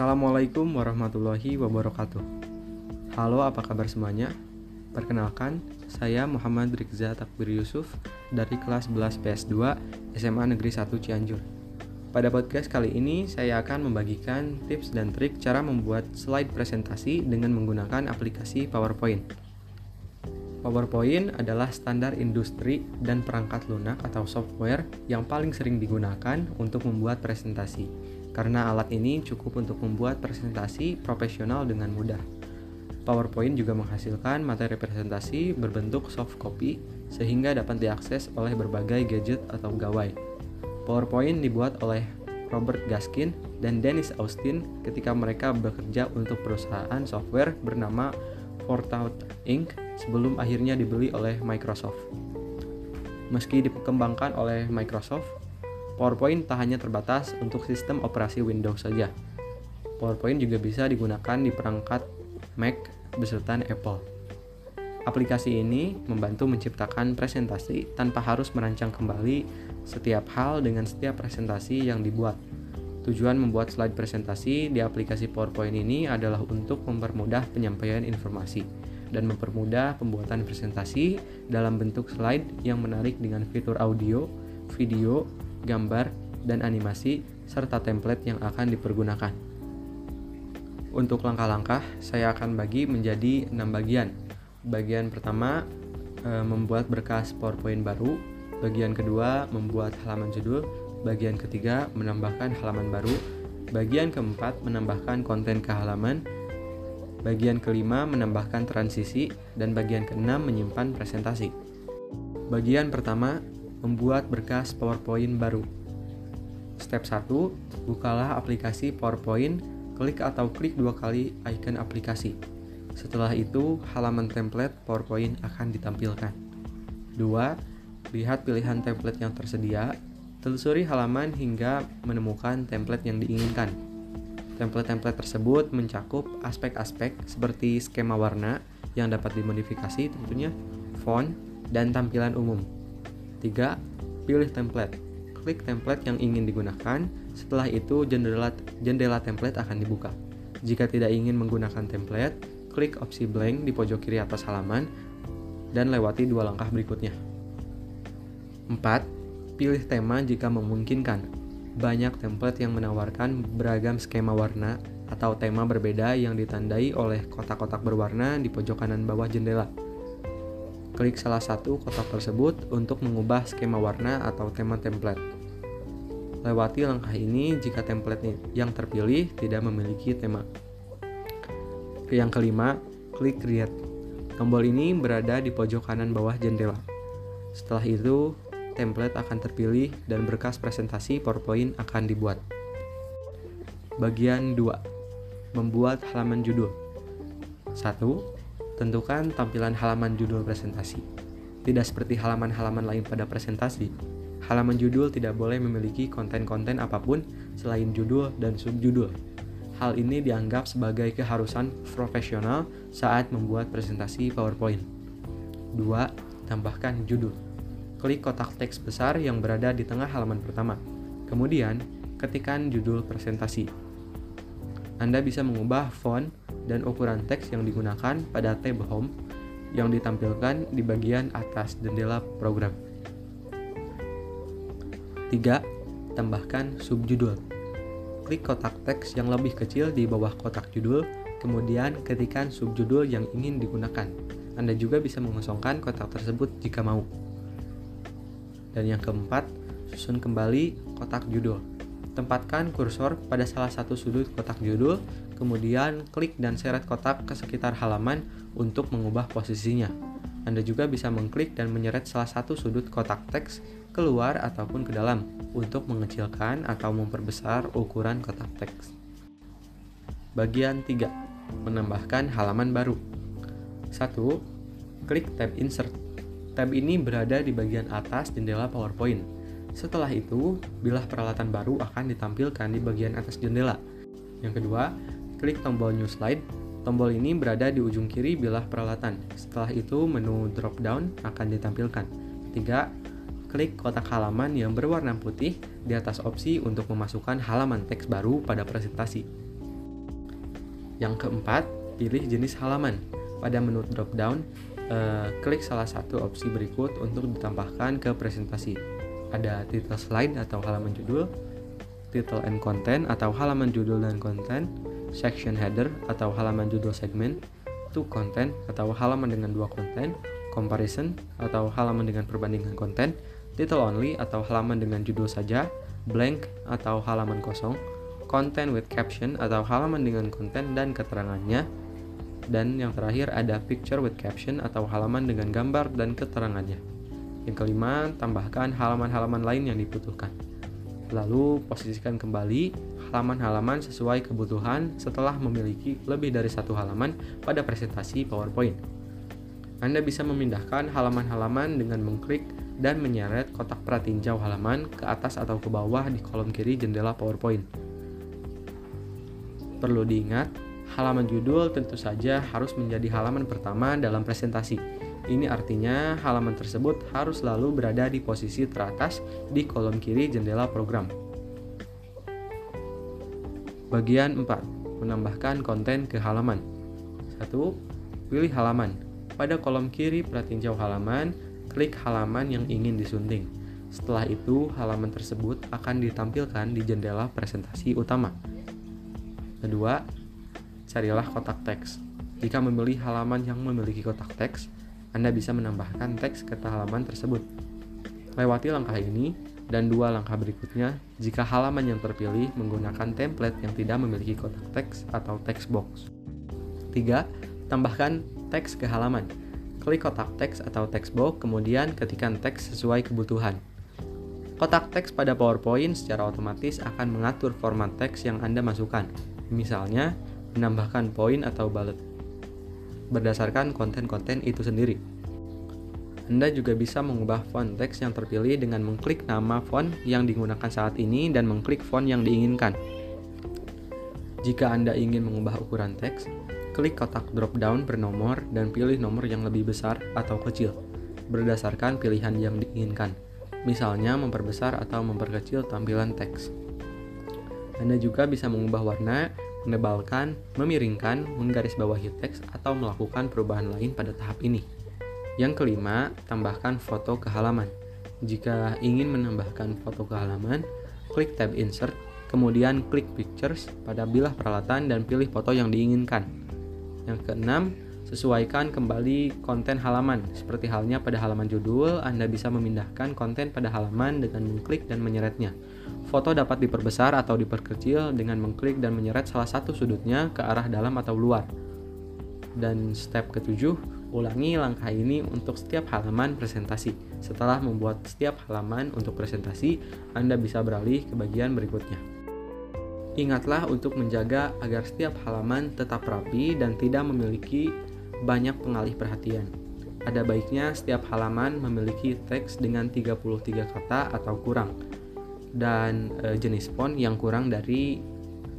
Assalamualaikum warahmatullahi wabarakatuh. Halo, apa kabar semuanya? Perkenalkan, saya Muhammad Rikza Takbir Yusuf dari kelas 11 PS2 SMA Negeri 1 Cianjur. Pada podcast kali ini, saya akan membagikan tips dan trik cara membuat slide presentasi dengan menggunakan aplikasi PowerPoint. PowerPoint adalah standar industri dan perangkat lunak atau software yang paling sering digunakan untuk membuat presentasi, karena alat ini cukup untuk membuat presentasi profesional dengan mudah. PowerPoint juga menghasilkan materi presentasi berbentuk soft copy sehingga dapat diakses oleh berbagai gadget atau gawai. PowerPoint dibuat oleh Robert Gaskin dan Dennis Austin ketika mereka bekerja untuk perusahaan software bernama Fortaut Inc. sebelum akhirnya dibeli oleh Microsoft. Meski dikembangkan oleh Microsoft, PowerPoint tak hanya terbatas untuk sistem operasi Windows saja. PowerPoint juga bisa digunakan di perangkat Mac beserta Apple. Aplikasi ini membantu menciptakan presentasi tanpa harus merancang kembali setiap hal dengan setiap presentasi yang dibuat. Tujuan membuat slide presentasi di aplikasi PowerPoint ini adalah untuk mempermudah penyampaian informasi dan mempermudah pembuatan presentasi dalam bentuk slide yang menarik dengan fitur audio, video, gambar, dan animasi serta template yang akan dipergunakan. Untuk langkah-langkah, saya akan bagi menjadi 6 bagian. Bagian pertama, e, membuat berkas PowerPoint baru. Bagian kedua, membuat halaman judul. Bagian ketiga, menambahkan halaman baru. Bagian keempat, menambahkan konten ke halaman. Bagian kelima, menambahkan transisi. Dan bagian keenam, menyimpan presentasi. Bagian pertama, membuat berkas PowerPoint baru. Step 1, bukalah aplikasi PowerPoint klik atau klik dua kali icon aplikasi. Setelah itu, halaman template PowerPoint akan ditampilkan. 2. Lihat pilihan template yang tersedia, telusuri halaman hingga menemukan template yang diinginkan. Template-template tersebut mencakup aspek-aspek seperti skema warna yang dapat dimodifikasi tentunya, font, dan tampilan umum. 3. Pilih template klik template yang ingin digunakan. Setelah itu, jendela, jendela template akan dibuka. Jika tidak ingin menggunakan template, klik opsi blank di pojok kiri atas halaman dan lewati dua langkah berikutnya. 4. Pilih tema jika memungkinkan. Banyak template yang menawarkan beragam skema warna atau tema berbeda yang ditandai oleh kotak-kotak berwarna di pojok kanan bawah jendela. Klik salah satu kotak tersebut untuk mengubah skema warna atau tema template. Lewati langkah ini jika template yang terpilih tidak memiliki tema. Yang kelima, klik Create. Tombol ini berada di pojok kanan bawah jendela. Setelah itu, template akan terpilih dan berkas presentasi PowerPoint akan dibuat. Bagian 2. Membuat halaman judul. 1 Tentukan tampilan halaman judul presentasi. Tidak seperti halaman-halaman lain pada presentasi, halaman judul tidak boleh memiliki konten-konten apa pun selain judul dan subjudul. Hal ini dianggap sebagai keharusan profesional saat membuat presentasi PowerPoint. 2. Tambahkan judul. Klik kotak teks besar yang berada di tengah halaman pertama. Kemudian, ketikkan judul presentasi. Anda bisa mengubah font dan ukuran teks yang digunakan pada tab Home yang ditampilkan di bagian atas jendela program. 3. Tambahkan subjudul. Klik kotak teks yang lebih kecil di bawah kotak judul, kemudian ketikkan subjudul yang ingin digunakan. Anda juga bisa mengosongkan kotak tersebut jika mau. Dan yang keempat, susun kembali kotak judul. Tempatkan kursor pada salah satu sudut kotak judul, kemudian klik dan seret kotak ke sekitar halaman untuk mengubah posisinya. Anda juga bisa mengklik dan menyeret salah satu sudut kotak teks keluar ataupun ke dalam untuk mengecilkan atau memperbesar ukuran kotak teks. Bagian 3. Menambahkan halaman baru. 1. Klik tab Insert. Tab ini berada di bagian atas jendela PowerPoint setelah itu, bilah peralatan baru akan ditampilkan di bagian atas jendela. Yang kedua, klik tombol New Slide. Tombol ini berada di ujung kiri bilah peralatan. Setelah itu, menu drop down akan ditampilkan. Ketiga, klik kotak halaman yang berwarna putih di atas opsi untuk memasukkan halaman teks baru pada presentasi. Yang keempat, pilih jenis halaman. Pada menu drop-down, eh, klik salah satu opsi berikut untuk ditambahkan ke presentasi. Ada title slide atau halaman judul, title and content atau halaman judul dan konten, section header atau halaman judul segmen, to content atau halaman dengan dua konten, comparison atau halaman dengan perbandingan konten, title only atau halaman dengan judul saja, blank atau halaman kosong, content with caption atau halaman dengan konten dan keterangannya, dan yang terakhir ada picture with caption atau halaman dengan gambar dan keterangannya. Yang kelima, tambahkan halaman-halaman lain yang dibutuhkan. Lalu posisikan kembali halaman-halaman sesuai kebutuhan setelah memiliki lebih dari satu halaman pada presentasi PowerPoint. Anda bisa memindahkan halaman-halaman dengan mengklik dan menyeret kotak pratinjau halaman ke atas atau ke bawah di kolom kiri jendela PowerPoint. Perlu diingat, halaman judul tentu saja harus menjadi halaman pertama dalam presentasi. Ini artinya halaman tersebut harus selalu berada di posisi teratas di kolom kiri jendela program. Bagian 4. Menambahkan konten ke halaman. 1. Pilih halaman. Pada kolom kiri pratinjau halaman, klik halaman yang ingin disunting. Setelah itu, halaman tersebut akan ditampilkan di jendela presentasi utama. Kedua, carilah kotak teks. Jika memilih halaman yang memiliki kotak teks, Anda bisa menambahkan teks ke halaman tersebut. Lewati langkah ini dan dua langkah berikutnya jika halaman yang terpilih menggunakan template yang tidak memiliki kotak teks atau text box. 3. Tambahkan teks ke halaman. Klik kotak teks atau text box, kemudian ketikkan teks sesuai kebutuhan. Kotak teks pada PowerPoint secara otomatis akan mengatur format teks yang Anda masukkan. Misalnya, menambahkan poin atau bullet berdasarkan konten-konten itu sendiri. Anda juga bisa mengubah font teks yang terpilih dengan mengklik nama font yang digunakan saat ini dan mengklik font yang diinginkan. Jika Anda ingin mengubah ukuran teks, Klik kotak drop-down bernomor dan pilih nomor yang lebih besar atau kecil, berdasarkan pilihan yang diinginkan, misalnya memperbesar atau memperkecil tampilan teks. Anda juga bisa mengubah warna, menebalkan, memiringkan, menggarisbawahi teks, atau melakukan perubahan lain pada tahap ini. Yang kelima, tambahkan foto ke halaman. Jika ingin menambahkan foto ke halaman, klik tab Insert, kemudian klik Pictures pada bilah peralatan dan pilih foto yang diinginkan. Yang keenam, sesuaikan kembali konten halaman. Seperti halnya pada halaman judul, Anda bisa memindahkan konten pada halaman dengan mengklik dan menyeretnya. Foto dapat diperbesar atau diperkecil dengan mengklik dan menyeret salah satu sudutnya ke arah dalam atau luar. Dan step ketujuh, ulangi langkah ini untuk setiap halaman presentasi. Setelah membuat setiap halaman untuk presentasi, Anda bisa beralih ke bagian berikutnya. Ingatlah untuk menjaga agar setiap halaman tetap rapi dan tidak memiliki banyak pengalih perhatian. Ada baiknya setiap halaman memiliki teks dengan 33 kata atau kurang dan e, jenis font yang kurang dari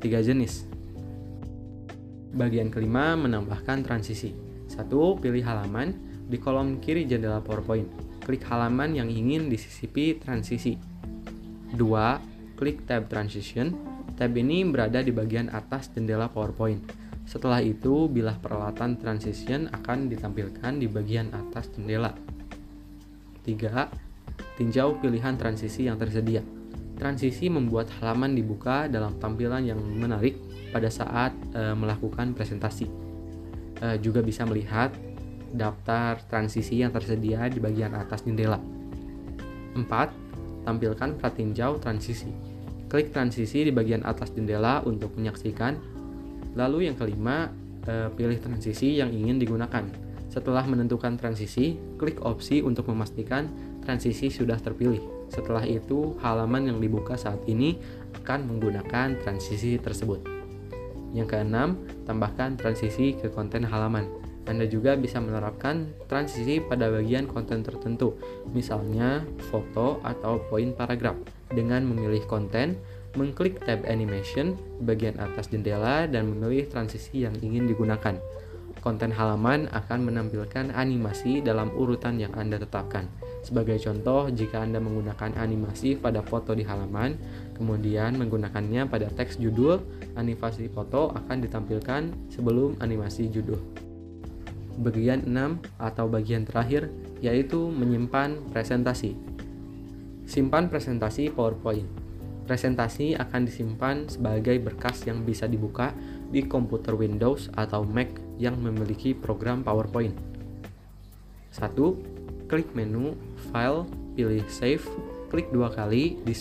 tiga jenis. Bagian kelima menambahkan transisi. Satu, pilih halaman di kolom kiri jendela PowerPoint. Klik halaman yang ingin disisipi transisi. Dua, klik tab transition Tab ini berada di bagian atas jendela PowerPoint. Setelah itu, bilah peralatan transition akan ditampilkan di bagian atas jendela. 3. Tinjau pilihan transisi yang tersedia. Transisi membuat halaman dibuka dalam tampilan yang menarik pada saat e, melakukan presentasi. E, juga bisa melihat daftar transisi yang tersedia di bagian atas jendela. 4. Tampilkan pratinjau transisi Klik transisi di bagian atas jendela untuk menyaksikan. Lalu yang kelima, eh, pilih transisi yang ingin digunakan. Setelah menentukan transisi, klik opsi untuk memastikan transisi sudah terpilih. Setelah itu, halaman yang dibuka saat ini akan menggunakan transisi tersebut. Yang keenam, tambahkan transisi ke konten halaman. Anda juga bisa menerapkan transisi pada bagian konten tertentu, misalnya foto atau poin paragraf dengan memilih konten, mengklik tab animation bagian atas jendela dan memilih transisi yang ingin digunakan. Konten halaman akan menampilkan animasi dalam urutan yang Anda tetapkan. Sebagai contoh, jika Anda menggunakan animasi pada foto di halaman, kemudian menggunakannya pada teks judul, animasi foto akan ditampilkan sebelum animasi judul. Bagian 6 atau bagian terakhir yaitu menyimpan presentasi. Simpan presentasi PowerPoint. Presentasi akan disimpan sebagai berkas yang bisa dibuka di komputer Windows atau Mac yang memiliki program PowerPoint. 1 klik menu File, pilih Save, klik dua kali di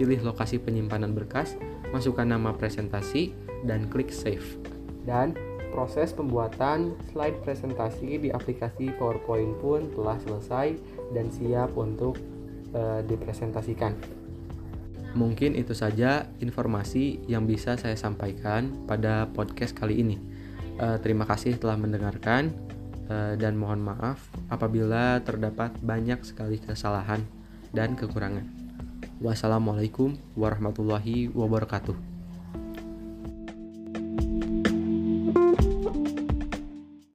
pilih lokasi penyimpanan berkas, masukkan nama presentasi, dan klik Save. Dan proses pembuatan slide presentasi di aplikasi PowerPoint pun telah selesai dan siap untuk e, dipresentasikan. Mungkin itu saja informasi yang bisa saya sampaikan pada podcast kali ini. E, terima kasih telah mendengarkan. Eh, dan mohon maaf apabila terdapat banyak sekali kesalahan dan kekurangan. Wassalamualaikum warahmatullahi wabarakatuh.